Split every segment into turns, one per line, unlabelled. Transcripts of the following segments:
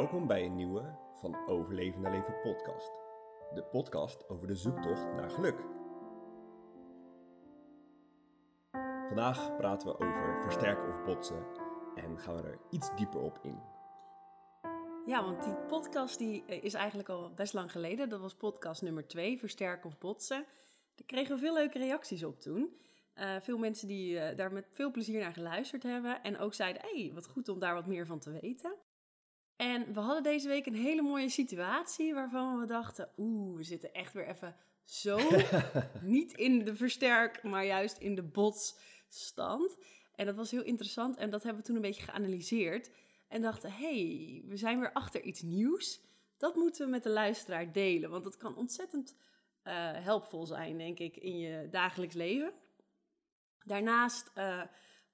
Welkom bij een nieuwe van Overleven naar Leven podcast. De podcast over de zoektocht naar geluk. Vandaag praten we over versterken of botsen en gaan we er iets dieper op in.
Ja, want die podcast die eh, is eigenlijk al best lang geleden. Dat was podcast nummer 2, Versterken of Botsen. Daar kregen we veel leuke reacties op toen. Uh, veel mensen die uh, daar met veel plezier naar geluisterd hebben. En ook zeiden, hey, wat goed om daar wat meer van te weten. En we hadden deze week een hele mooie situatie waarvan we dachten, oeh, we zitten echt weer even zo niet in de versterk, maar juist in de botsstand. En dat was heel interessant en dat hebben we toen een beetje geanalyseerd. En dachten, hey, we zijn weer achter iets nieuws. Dat moeten we met de luisteraar delen, want dat kan ontzettend uh, helpvol zijn, denk ik, in je dagelijks leven. Daarnaast uh,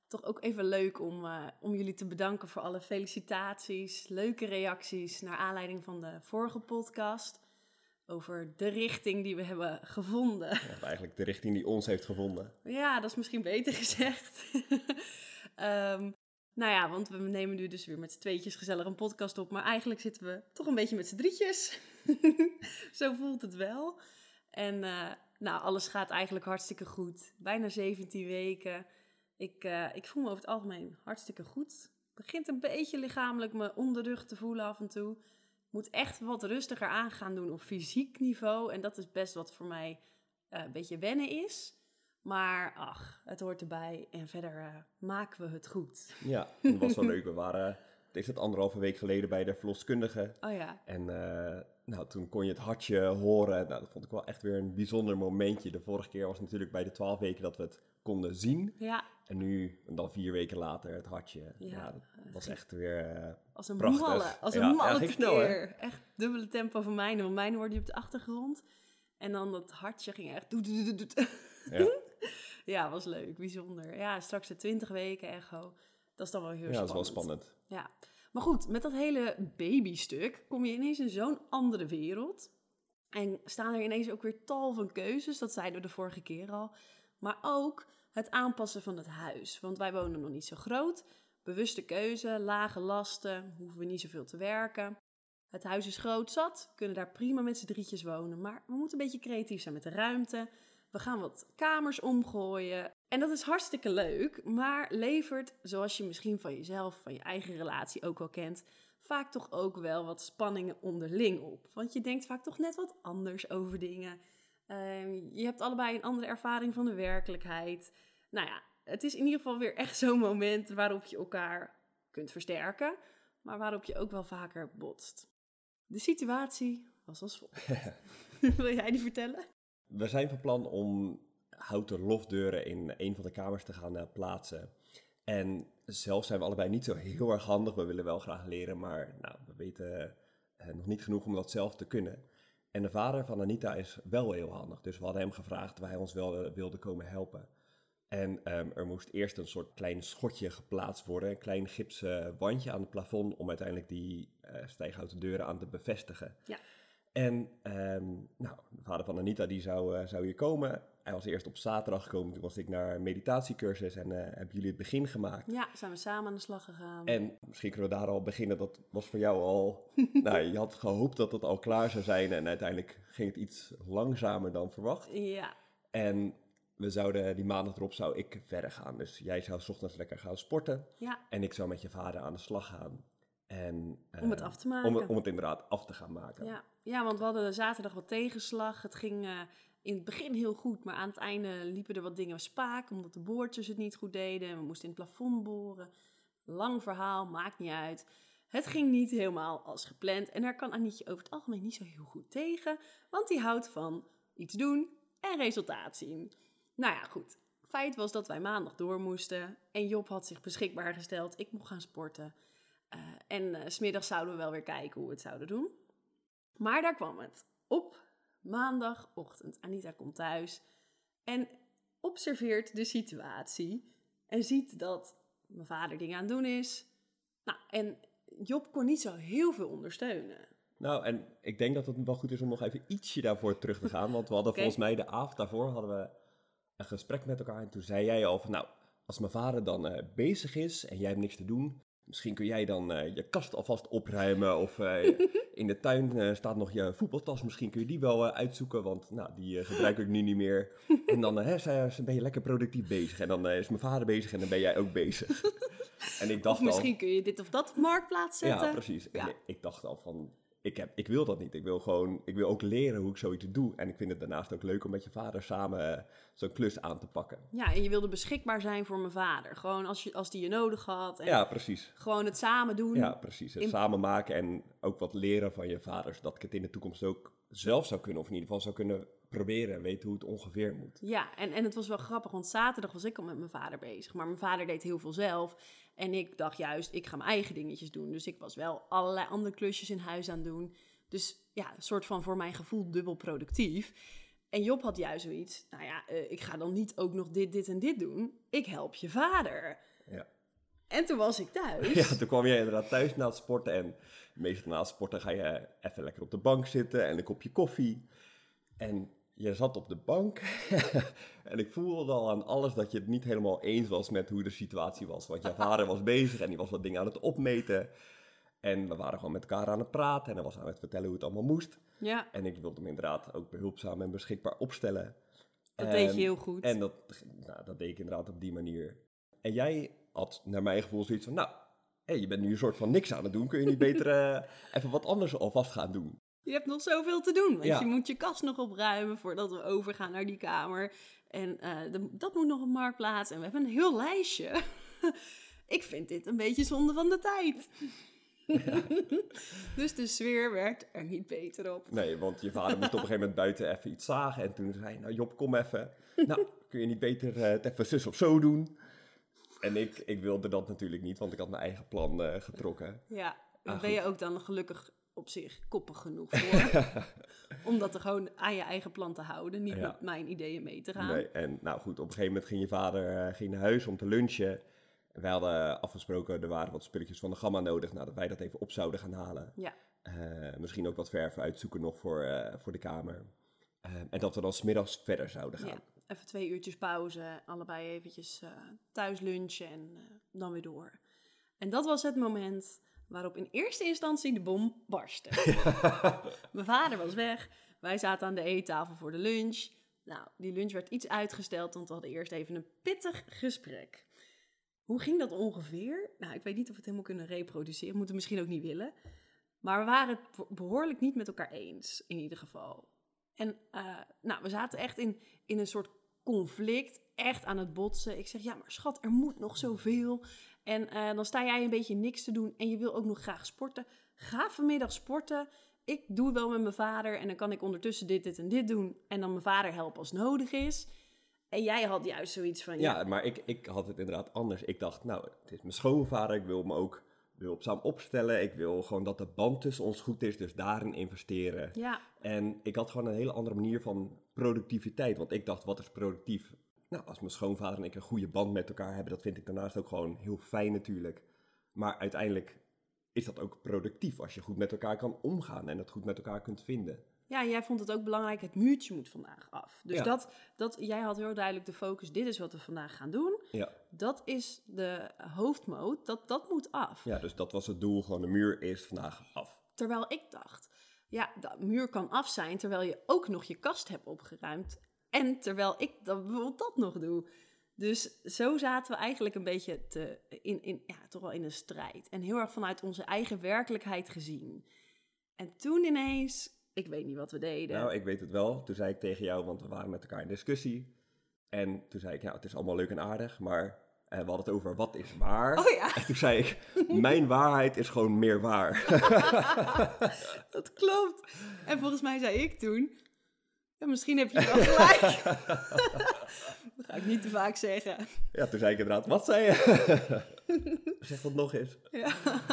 toch ook even leuk om, uh, om jullie te bedanken voor alle felicitaties, leuke reacties naar aanleiding van de vorige podcast. Over de richting die we hebben gevonden.
Ja, eigenlijk de richting die ons heeft gevonden.
Ja, dat is misschien beter gezegd. um, nou ja, want we nemen nu dus weer met z'n tweetjes gezellig een podcast op. Maar eigenlijk zitten we toch een beetje met z'n drietjes. Zo voelt het wel. En uh, nou, alles gaat eigenlijk hartstikke goed. Bijna 17 weken. Ik, uh, ik voel me over het algemeen hartstikke goed. Begint een beetje lichamelijk me onder de rug te voelen af en toe. Moet echt wat rustiger aan gaan doen op fysiek niveau. En dat is best wat voor mij uh, een beetje wennen is. Maar ach, het hoort erbij. En verder uh, maken we het goed.
Ja, dat was wel leuk. We waren, is het anderhalve week geleden bij de verloskundige.
Oh ja.
En uh, nou, toen kon je het hartje horen. Nou, dat vond ik wel echt weer een bijzonder momentje. De vorige keer was natuurlijk bij de twaalf weken dat we het konden zien.
Ja.
En nu, dan vier weken later, het hartje. Ja, ja dat was echt weer uh,
Als een
prachtig.
malle, als een
ja,
malle
ja, snel, hè?
Echt dubbele tempo van mijne. Want mijne hoorde je op de achtergrond. En dan dat hartje ging echt... Doet, doet, doet,
Ja.
ja, was leuk, bijzonder. Ja, straks de 20 weken echo. Dat is dan wel heel
Ja, dat
spannend.
is wel spannend.
Ja, maar goed, met dat hele babystuk kom je ineens in zo'n andere wereld. En staan er ineens ook weer tal van keuzes, dat zeiden we de vorige keer al. Maar ook het aanpassen van het huis. Want wij wonen nog niet zo groot. Bewuste keuze, lage lasten, hoeven we niet zoveel te werken. Het huis is groot zat, kunnen daar prima met z'n drietjes wonen. Maar we moeten een beetje creatief zijn met de ruimte. We gaan wat kamers omgooien. En dat is hartstikke leuk, maar levert, zoals je misschien van jezelf, van je eigen relatie ook wel kent, vaak toch ook wel wat spanningen onderling op. Want je denkt vaak toch net wat anders over dingen. Uh, je hebt allebei een andere ervaring van de werkelijkheid. Nou ja, het is in ieder geval weer echt zo'n moment waarop je elkaar kunt versterken, maar waarop je ook wel vaker botst. De situatie was als volgt. Wil jij die vertellen?
We zijn van plan om houten lofdeuren in een van de kamers te gaan uh, plaatsen. En zelf zijn we allebei niet zo heel erg handig. We willen wel graag leren, maar nou, we weten uh, nog niet genoeg om dat zelf te kunnen. En de vader van Anita is wel heel handig. Dus we hadden hem gevraagd of hij ons wel uh, wilde komen helpen. En um, er moest eerst een soort klein schotje geplaatst worden. Een klein gipsen wandje aan het plafond om uiteindelijk die stijghouten deuren aan te bevestigen.
Ja.
En um, nou, de vader van Anita die zou, uh, zou hier komen. Hij was eerst op zaterdag gekomen. Toen was ik naar een meditatiecursus en uh, hebben jullie het begin gemaakt.
Ja, zijn we samen aan de slag gegaan.
En misschien kunnen we daar al beginnen. Dat was voor jou al... nou, je had gehoopt dat het al klaar zou zijn. En uiteindelijk ging het iets langzamer dan verwacht.
Ja.
En we zouden die maandag erop zou ik verder gaan. Dus jij zou 's ochtends lekker gaan sporten.
Ja.
En ik zou met je vader aan de slag gaan. En, uh,
om het af te maken.
Om, om, het inderdaad af te gaan maken.
Ja. ja, want we hadden zaterdag wat tegenslag. Het ging uh, in het begin heel goed, maar aan het einde liepen er wat dingen spaak, omdat de boortjes het niet goed deden. We moesten in het plafond boren. Lang verhaal, maakt niet uit. Het ging niet helemaal als gepland. En daar kan Anietje over het algemeen niet zo heel goed tegen, want die houdt van iets doen en resultaat zien. Nou ja, goed. Feit was dat wij maandag door moesten en Job had zich beschikbaar gesteld. Ik mocht gaan sporten. Uh, en uh, smiddags zouden we wel weer kijken hoe we het zouden doen. Maar daar kwam het. Op maandagochtend. Anita komt thuis en observeert de situatie. En ziet dat mijn vader dingen aan het doen is. Nou, en Job kon niet zo heel veel ondersteunen.
Nou, en ik denk dat het wel goed is om nog even ietsje daarvoor terug te gaan. Want we hadden okay. volgens mij de avond daarvoor hadden we een gesprek met elkaar. En toen zei jij al van, nou, als mijn vader dan uh, bezig is en jij hebt niks te doen, misschien kun jij dan eh, je kast alvast opruimen. Of eh, in de tuin eh, staat nog je voetbaltas. Misschien kun je die wel eh, uitzoeken, want nou, die eh, gebruik ik nu niet meer. En dan hè, ben je lekker productief bezig. En dan is mijn vader bezig en dan ben jij ook bezig. en ik dacht
Of misschien
al...
kun je dit of dat op marktplaats zetten.
Ja, precies. En
Ja.
ik dacht al van... Ik, heb, ik wil dat niet. Ik wil gewoon... Ik wil ook leren hoe ik zoiets doe. En ik vind het daarnaast ook leuk om met je vader samen eh, zo'n klus aan te pakken.
Ja, en je wilde beschikbaar zijn voor mijn vader. Gewoon als, je, als die je nodig had. En
Ja, precies.
Gewoon het samen doen.
Ja, precies. Het
In-
samen maken en ook wat leren van je vader, zodat ik het in de toekomst ook zelf zou kunnen, of in ieder geval zou kunnen proberen en weten hoe het ongeveer moet.
Ja, en, en het was wel grappig, want zaterdag was ik al met mijn vader bezig. Maar mijn vader deed heel veel zelf. En ik dacht juist, ik ga mijn eigen dingetjes doen. Dus ik was wel allerlei andere klusjes in huis aan het doen. Dus ja, een soort van voor mijn gevoel dubbel productief. En Job had juist zoiets, nou ja, eh, ik ga dan niet ook nog dit, dit en dit doen. Ik help je vader.
Ja.
En toen was ik thuis.
Ja, toen kwam je inderdaad thuis na het sporten en meestal na het sporten ga je even lekker op de bank zitten en een kopje koffie. En je zat op de bank en ik voelde al aan alles dat je het niet helemaal eens was met hoe de situatie was. Want je vader was bezig en die was wat dingen aan het opmeten. En we waren gewoon met elkaar aan het praten en hij was aan het vertellen hoe het allemaal moest.
Ja,
En ik wilde hem inderdaad ook behulpzaam en beschikbaar opstellen.
dat deed je heel goed.
En dat, nou, dat deed ik inderdaad op die manier. En jij had naar mijn gevoel zoiets van, nou, je bent nu een soort van niks aan het doen. Kun je niet beter eh, even wat anders alvast gaan doen?
Je hebt nog zoveel te doen, want
Ja.
je moet je kast nog opruimen voordat we overgaan naar die kamer. En eh, de- dat moet nog op marktplaats. En we hebben een heel lijstje. Ik vind dit een beetje zonde van de tijd. dus de sfeer werd er niet beter op.
Nee, want je vader moest op een gegeven moment buiten even iets zagen. En toen zei hij, nou Job, kom even. Nou, kun je niet beter eh, het even zus of zo doen? En ik, ik wilde dat natuurlijk niet, want ik had mijn eigen plan eh, getrokken.
Ja,
Ah,
ben je ook dan gelukkig op zich koppig genoeg voor. om dat er gewoon aan je eigen plan te houden. Niet
Ja.
met mijn ideeën mee te gaan.
Nee, en nou goed, op een gegeven moment ging je vader eh, ging naar huis om te lunchen. Wij hadden afgesproken, er waren wat spulletjes van de gamma nodig, nou, dat wij dat even op zouden gaan halen.
Ja.
Eh, misschien ook wat verf uitzoeken nog voor, eh, voor de kamer. En dat we dan smiddags verder zouden gaan.
Ja, even twee uurtjes pauze, allebei eventjes thuis lunchen en dan weer door. En dat was het moment waarop in eerste instantie de bom barstte. Mijn vader was weg, wij zaten aan de eettafel voor de lunch. Nou, die lunch werd iets uitgesteld, want we hadden eerst even een pittig gesprek. Hoe ging dat ongeveer? Nou, ik weet niet of we het helemaal kunnen reproduceren, moeten misschien ook niet willen. Maar we waren het be- behoorlijk niet met elkaar eens, in ieder geval. En eh, nou, we zaten echt in, in een soort conflict, echt aan het botsen. Ik zeg, ja, maar schat, er moet nog zoveel. En eh, dan sta jij een beetje niks te doen en je wil ook nog graag sporten. Ga vanmiddag sporten. Ik doe wel met mijn vader en dan kan ik ondertussen dit, dit en dit doen. En dan mijn vader helpen als nodig is. En jij had juist zoiets van, ja,
Ja, maar ik, ik had het inderdaad anders. Ik dacht, nou, het is mijn schoonvader, ik wil me ook behulpzaam opstellen. Ik wil gewoon dat de band tussen ons goed is, dus daarin investeren.
ja,
En ik had gewoon een hele andere manier van productiviteit. Want ik dacht, wat is productief? Nou, als mijn schoonvader en ik een goede band met elkaar hebben, dat vind ik daarnaast ook gewoon heel fijn natuurlijk. Maar uiteindelijk is dat ook productief als je goed met elkaar kan omgaan en het goed met elkaar kunt vinden.
Ja, jij vond het ook belangrijk, het muurtje moet vandaag af. Dus
Ja.
dat, dat, jij had heel duidelijk de focus, dit is wat we vandaag gaan doen.
Ja.
Dat is de hoofdmoot, dat, dat moet af.
ja, dus dat was het doel, gewoon de muur is vandaag af.
Terwijl ik dacht, ja, de muur kan af zijn terwijl je ook nog je kast hebt opgeruimd. En terwijl ik dan bijvoorbeeld dat nog doe. Dus zo zaten we eigenlijk een beetje te, in, in, ja, toch wel in een strijd. En heel erg vanuit onze eigen werkelijkheid gezien. En toen ineens, ik weet niet wat we deden.
Nou, ik weet het wel. Toen zei ik tegen jou, want we waren met elkaar in discussie. En toen zei ik, nou, het is allemaal leuk en aardig, maar eh, we hadden het over wat is waar.
Oh ja,
En toen zei ik, mijn waarheid is gewoon meer waar.
dat klopt. En volgens mij zei ik toen, ja, misschien heb je wel gelijk. dat ga ik niet te vaak zeggen.
ja, toen zei ik inderdaad, wat zei je? zeg dat nog eens.
Ja.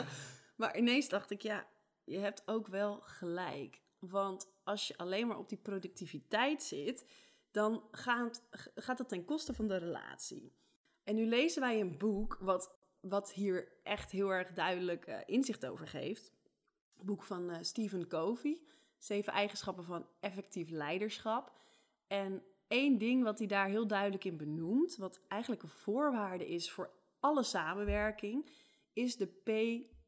Maar ineens dacht ik, ja, je hebt ook wel gelijk. Want als je alleen maar op die productiviteit zit, dan gaat, gaat dat ten koste van de relatie. En nu lezen wij een boek wat, wat hier echt heel erg duidelijk eh, inzicht over geeft. Boek van eh, Stephen Covey, Zeven eigenschappen van effectief leiderschap. En één ding wat hij daar heel duidelijk in benoemt, wat eigenlijk een voorwaarde is voor alle samenwerking, is de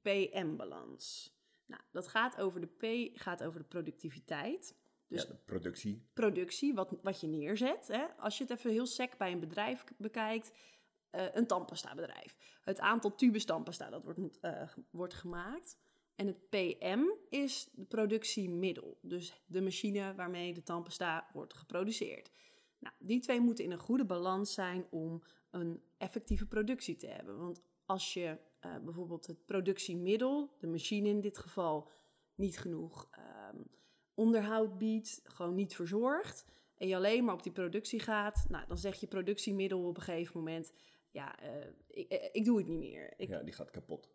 P-PM-balans. Nou, dat gaat over de P, gaat over de productiviteit. Dus
ja, de productie.
productie, wat, wat je neerzet. Hè? Als je het even heel sec bij een bedrijf bekijkt, eh, een tandpasta bedrijf. Het aantal tubes tandpasta dat wordt, eh, wordt gemaakt. En het PM is de productiemiddel. Dus de machine waarmee de tandpasta wordt geproduceerd. Nou, die twee moeten in een goede balans zijn om een effectieve productie te hebben. Want als je eh, bijvoorbeeld het productiemiddel, de machine in dit geval, niet genoeg ehm, onderhoud biedt, gewoon niet verzorgt, en je alleen maar op die productie gaat, nou, dan zeg je productiemiddel op een gegeven moment, ja, eh, ik, eh, ik doe het niet meer. Ik, ja.
Ja, die gaat kapot.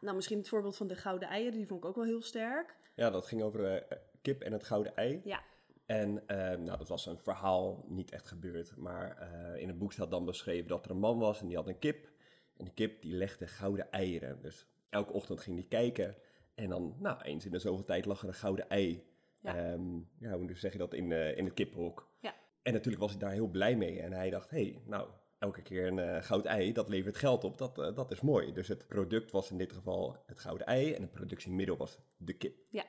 Nou misschien het voorbeeld van de gouden eieren, die vond ik ook wel heel sterk.
Ja, dat ging over eh, kip en het gouden ei.
Ja,
En eh, nou, dat was een verhaal, niet echt gebeurd. Maar eh, in het boek staat dan beschreven dat er een man was en die had een kip. En die kip die legde gouden eieren. Dus elke ochtend ging die kijken. En dan, nou, eens in de zoveel tijd lag er een gouden ei.
Ja.
Ehm, ja, hoe zeg je dat? In, in het kippenhok.
Ja.
En natuurlijk was hij daar heel blij mee. En hij dacht, hé, hey, nou, elke keer een eh, goud ei, dat levert geld op. Dat, eh, dat is mooi. Dus het product was in dit geval het gouden ei. En het productiemiddel was de kip.
ja,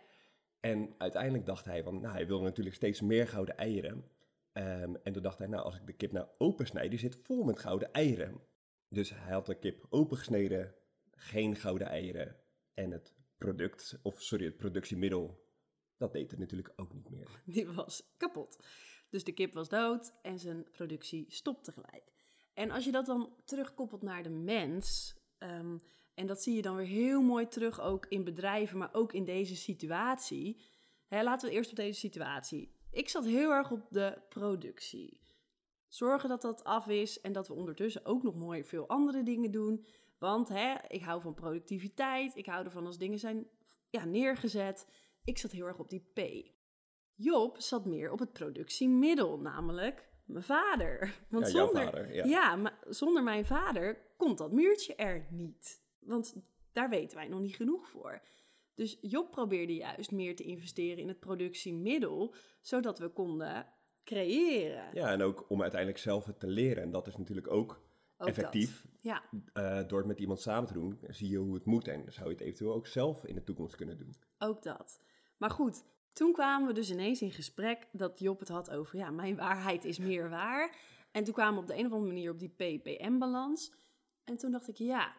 En uiteindelijk dacht hij van, nou, hij wilde natuurlijk steeds meer gouden eieren. Ehm, en toen dacht hij, nou, als ik de kip nou opensnijd, die zit vol met gouden eieren. Dus hij had de kip opengesneden, geen gouden eieren. En het product, of sorry, het productiemiddel, dat deed het natuurlijk ook niet meer.
die was kapot. Dus de kip was dood en zijn productie stopte gelijk. En als je dat dan terugkoppelt naar de mens, ehm, en dat zie je dan weer heel mooi terug ook in bedrijven, maar ook in deze situatie. Hè, laten we eerst op deze situatie. Ik zat heel erg op de productie. Zorgen dat dat af is en dat we ondertussen ook nog mooi veel andere dingen doen. Want hè, ik hou van productiviteit, ik hou ervan als dingen zijn ja, neergezet. Ik zat heel erg op die P. Job zat meer op het productiemiddel, namelijk mijn vader. Want
Ja,
zonder,
vader, ja.
ja, maar zonder mijn vader komt dat muurtje er niet. Want daar weten wij nog niet genoeg voor. Dus Job probeerde juist meer te investeren in het productiemiddel, zodat we konden creëren.
Ja, en ook om uiteindelijk zelf het te leren. En dat is natuurlijk ook,
Ook
effectief.
dat. Ja,
Eh, door het met iemand samen te doen, zie je hoe het moet. En zou je het eventueel ook zelf in de toekomst kunnen doen.
ook dat. Maar goed, toen kwamen we dus ineens in gesprek dat Job het had over, ja, mijn waarheid is meer waar. En toen kwamen we op de een of andere manier op die PPM-balans. En toen dacht ik, ja,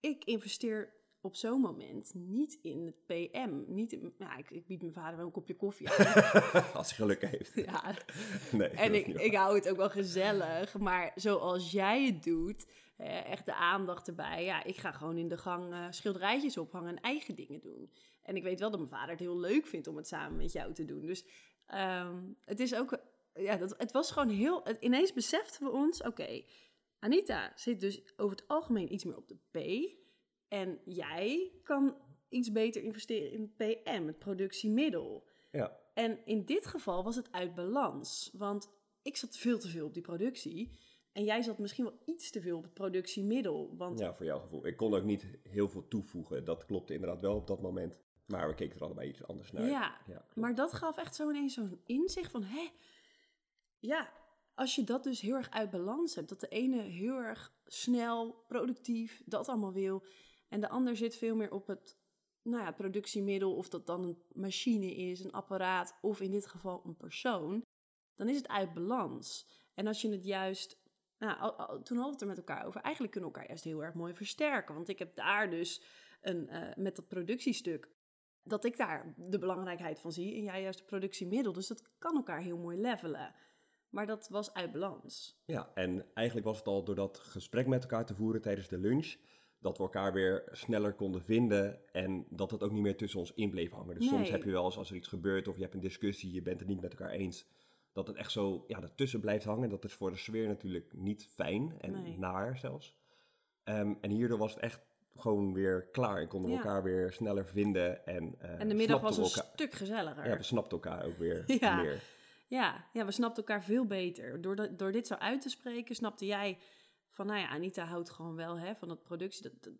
ik investeer op zo'n moment niet in het PM. Niet in, ja, ik, ik bied mijn vader wel een kopje koffie aan.
Als hij geluk heeft.
ja,
Nee,
en ik, ik hou het ook wel gezellig. Maar zoals jij het doet, hè, echt de aandacht erbij. Ja, ik ga gewoon in de gang eh, schilderijtjes ophangen en eigen dingen doen. En ik weet wel dat mijn vader het heel leuk vindt om het samen met jou te doen. Dus ehm, het is ook... Ja, dat, het was gewoon heel... het- ineens beseften we ons, oké, Anita zit dus over het algemeen iets meer op de P. En jij kan iets beter investeren in PM, het productiemiddel.
Ja.
En in dit geval was het uit balans. Want ik zat veel te veel op die productie. En jij zat misschien wel iets te veel op het productiemiddel. Want
ja, voor jouw gevoel. Ik kon ook niet heel veel toevoegen. Dat klopte inderdaad wel op dat moment. Maar we keken er allebei iets anders naar.
Ja,
klopt.
maar dat gaf echt zo ineens zo'n inzicht van... Hé, ja, als je dat dus heel erg uit balans hebt... dat de ene heel erg snel, productief, dat allemaal wil... en de ander zit veel meer op het nou ja, productiemiddel... of dat dan een machine is, een apparaat... of in dit geval een persoon... dan is het uit balans. En als je het juist... Nou, toen hadden we het er met elkaar over. Eigenlijk kunnen we elkaar juist heel erg mooi versterken. Want ik heb daar dus een, eh, met dat productiestuk dat ik daar de belangrijkheid van zie en jij juist het productiemiddel. Dus dat kan elkaar heel mooi levelen. Maar dat was uit balans.
Ja, en eigenlijk was het al door dat gesprek met elkaar te voeren tijdens de lunch, dat we elkaar weer sneller konden vinden en dat het ook niet meer tussen ons in bleef hangen. Dus soms heb je wel eens als er iets gebeurt of je hebt een discussie, je bent het niet met elkaar eens, dat het echt zo ja, ertussen blijft hangen. Dat is voor de sfeer natuurlijk niet fijn en
Nee.
naar zelfs. Ehm, en hierdoor was het echt gewoon weer klaar en konden we
Ja.
elkaar weer sneller vinden. En, eh,
En de middag was een
elkaar-
stuk gezelliger.
Ja, we snapten elkaar ook weer
Ja.
meer.
Ja, ja, we snapten elkaar veel beter. Door, dat, door dit zo uit te spreken, snapte jij van, nou ja, Anita houdt gewoon wel hè, van dat productie. Dat, dat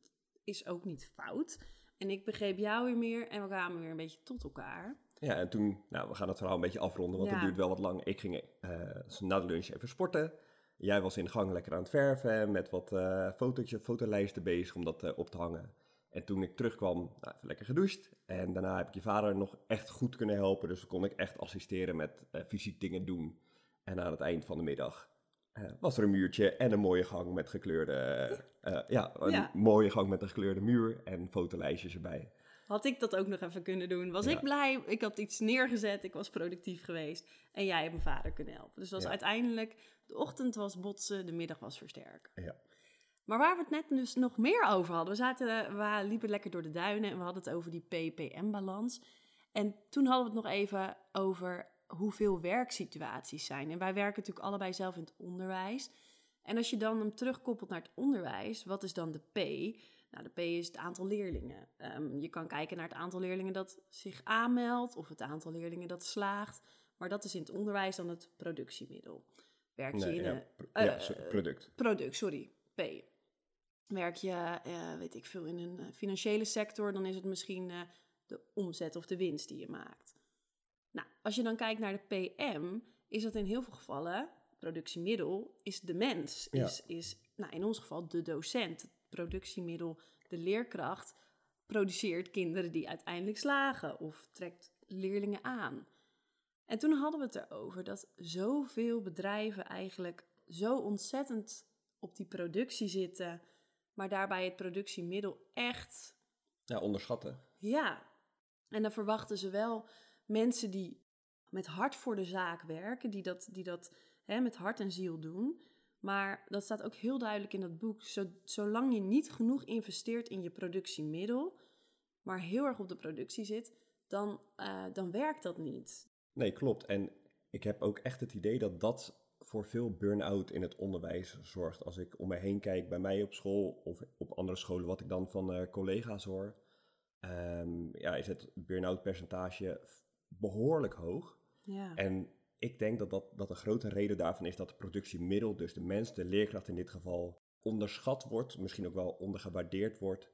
is ook niet fout. En ik begreep jou weer meer en we kwamen weer een beetje tot elkaar.
Ja, en toen, nou, we gaan het verhaal een beetje afronden, want
Ja.
het duurt wel wat lang. Ik ging eh, na de lunch even sporten. jij was in de gang lekker aan het verven met wat uh, fotootjes, fotolijsten bezig om dat uh, op te hangen. En toen ik terugkwam, nou, even lekker gedoucht. En daarna heb ik je vader nog echt goed kunnen helpen. Dus kon ik echt assisteren met fysiek dingen doen. En aan het eind van de middag was er een muurtje en een mooie gang met gekleurde... ja, een
Ja.
mooie gang met een gekleurde muur en fotolijstjes erbij.
Had ik dat ook nog even kunnen doen? Was
Ja.
ik blij? Ik had iets neergezet, ik was productief geweest. En jij hebt mijn vader kunnen helpen. Dus was
Ja.
uiteindelijk, de ochtend was botsen, de middag was versterken.
Ja.
Maar waar we het net dus nog meer over hadden, we, zaten, we liepen lekker door de duinen en we hadden het over die PPM-balans. En toen hadden we het nog even over hoeveel werksituaties zijn. En wij werken natuurlijk allebei zelf in het onderwijs. En als je dan hem terugkoppelt naar het onderwijs, wat is dan de P? Nou, de P is het aantal leerlingen. Ehm, je kan kijken naar het aantal leerlingen dat zich aanmeldt of het aantal leerlingen dat slaagt. Maar dat is in het onderwijs dan het productiemiddel. Werk je
Nee,
in
ja,
een
ja,
eh,
product.
product, sorry, P. Werk je, eh, weet ik veel, in een eh, financiële sector, dan is het misschien de omzet of de winst die je maakt. Nou, als je dan kijkt naar de PM, is dat in heel veel gevallen, productiemiddel, is de mens.
Ja.
Is, is nou, in ons geval de docent. Het productiemiddel, de leerkracht, produceert kinderen die uiteindelijk slagen of trekt leerlingen aan. En toen hadden we het erover dat zoveel bedrijven eigenlijk zo ontzettend op die productie zitten, maar daarbij het productiemiddel echt
Ja, onderschatten.
ja, en dan verwachten ze wel mensen die met hart voor de zaak werken, die dat, die dat hè, met hart en ziel doen. Maar dat staat ook heel duidelijk in dat boek. Zo, zolang je niet genoeg investeert in je productiemiddel, maar heel erg op de productie zit, dan, eh, dan werkt dat niet.
Nee, klopt. En ik heb ook echt het idee dat dat voor veel burn-out in het onderwijs zorgt. Als ik om me heen kijk bij mij op school of op andere scholen, wat ik dan van eh, collega's hoor, ehm, ja, is het burn-out percentage behoorlijk hoog.
Ja,
En ik denk dat, dat, dat een grote reden daarvan is dat het productiemiddel, dus de mens, de leerkracht in dit geval, onderschat wordt, misschien ook wel ondergewaardeerd wordt.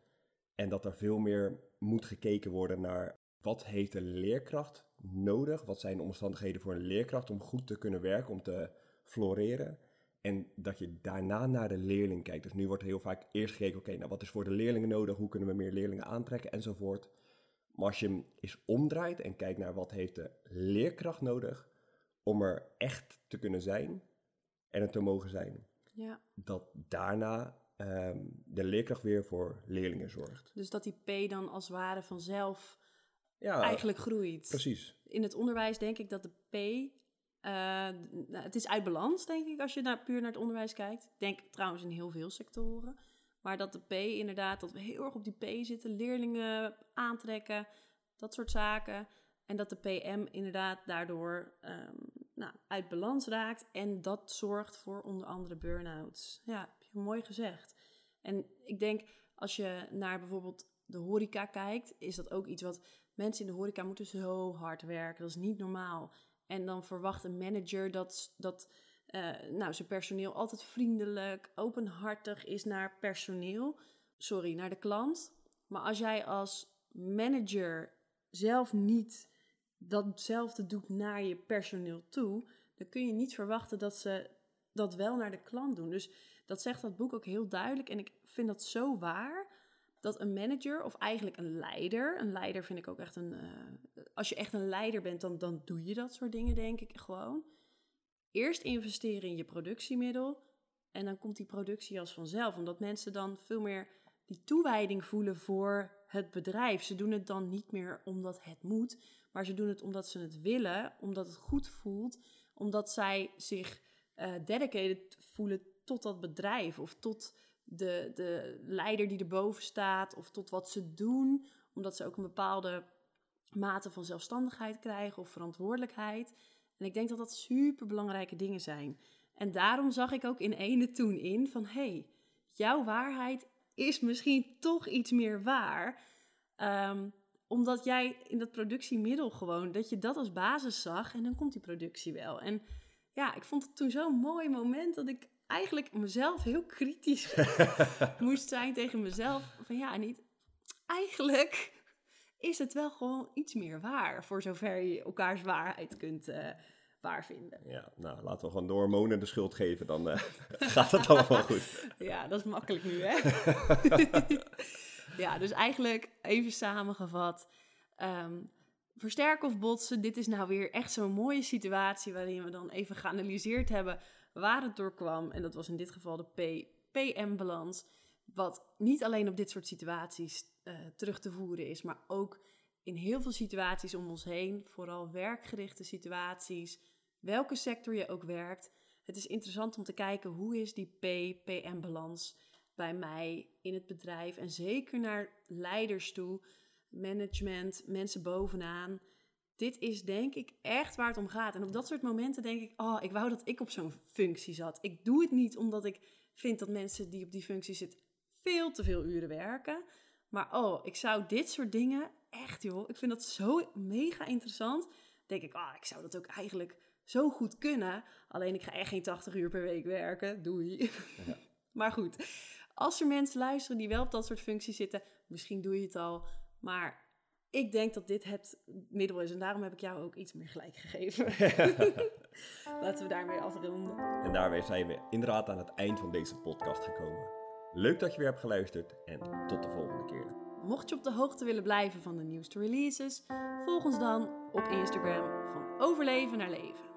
En dat er veel meer moet gekeken worden naar wat heeft de leerkracht nodig? Wat zijn de omstandigheden voor een leerkracht om goed te kunnen werken, om te floreren? En dat je daarna naar de leerling kijkt. Dus nu wordt heel vaak eerst gekeken, oké, nou wat is voor de leerlingen nodig? Hoe kunnen we meer leerlingen aantrekken enzovoort. Maar als je hem eens omdraait en kijkt naar wat heeft de leerkracht nodig om er echt te kunnen zijn en er te mogen zijn,
ja.
dat daarna ehm, de leerkracht weer voor leerlingen zorgt.
Dus dat die P dan als het ware vanzelf
Ja,
eigenlijk groeit.
precies.
in het onderwijs denk ik dat de P. eh, nou, het is uit balans, denk ik, als je naar, puur naar het onderwijs kijkt. Ik denk trouwens in heel veel sectoren. Maar dat de P inderdaad, dat we heel erg op die P zitten, leerlingen aantrekken, dat soort zaken. En dat de PM inderdaad daardoor ehm, nou, uit balans raakt. En dat zorgt voor onder andere burn-outs. Ja, heb je mooi gezegd. En ik denk, als je naar bijvoorbeeld de horeca kijkt, is dat ook iets wat mensen in de horeca moeten zo hard werken. Dat is niet normaal. En dan verwacht een manager dat, dat nou, zijn personeel altijd vriendelijk, openhartig is naar personeel. Sorry, naar de klant. Maar als jij als manager zelf niet datzelfde doet naar je personeel toe, dan kun je niet verwachten dat ze dat wel naar de klant doen. Dus dat zegt dat boek ook heel duidelijk. En ik vind dat zo waar dat een manager of eigenlijk een leider, een leider vind ik ook echt een, eh, als je echt een leider bent, dan, dan doe je dat soort dingen denk ik gewoon. Eerst investeren in je productiemiddel en dan komt die productie als vanzelf, omdat mensen dan veel meer die toewijding voelen voor het bedrijf. Ze doen het dan niet meer omdat het moet, maar ze doen het omdat ze het willen, omdat het goed voelt, omdat zij zich eh dedicated voelen tot dat bedrijf of tot de, de leider die erboven staat of tot wat ze doen, omdat ze ook een bepaalde mate van zelfstandigheid krijgen of verantwoordelijkheid. En ik denk dat dat super belangrijke dingen zijn. En daarom zag ik ook in ene toen in van hé, hey, jouw waarheid is misschien toch iets meer waar. Ehm, omdat jij in dat productiemiddel gewoon, dat je dat als basis zag en dan komt die productie wel. En ja, ik vond het toen zo'n mooi moment dat ik eigenlijk mezelf heel kritisch moest zijn tegen mezelf. Van ja, niet. Eigenlijk is het wel gewoon iets meer waar. Voor zover je elkaars waarheid kunt, eh, waar vinden.
Ja, nou, laten we gewoon de hormonen de schuld geven, dan uh, gaat het allemaal goed.
Ja, dat is makkelijk nu, hè? ja, dus eigenlijk even samengevat. Um, versterken of botsen, dit is nou weer echt zo'n mooie situatie waarin we dan even geanalyseerd hebben waar het door kwam. En dat was in dit geval de PM-balans. Wat niet alleen op dit soort situaties uh, terug te voeren is, maar ook in heel veel situaties om ons heen, vooral werkgerichte situaties, welke sector je ook werkt. Het is interessant om te kijken hoe is die P-PM-balans bij mij in het bedrijf en zeker naar leiders toe, management, mensen bovenaan. Dit is denk ik echt waar het om gaat. En op dat soort momenten denk ik, oh, ik wou dat ik op zo'n functie zat. Ik doe het niet omdat ik vind dat mensen die op die functie zitten veel te veel uren werken. Maar oh, ik zou dit soort dingen echt, joh, ik vind dat zo mega interessant. Denk ik, ah, ik zou dat ook eigenlijk zo goed kunnen. Alleen ik ga echt geen 80 uur per week werken. Doei. Ja. maar goed, als er mensen luisteren die wel op dat soort functies zitten, misschien doe je het al. Maar ik denk dat dit het middel is. En daarom heb ik jou ook iets meer gelijk gegeven. Laten we daarmee afronden.
En daarmee zijn we inderdaad aan het eind van deze podcast gekomen. Leuk dat je weer hebt geluisterd en tot de volgende keer.
Mocht je op de hoogte willen blijven van de nieuwste releases, volg ons dan op Instagram van Overleven naar Leven.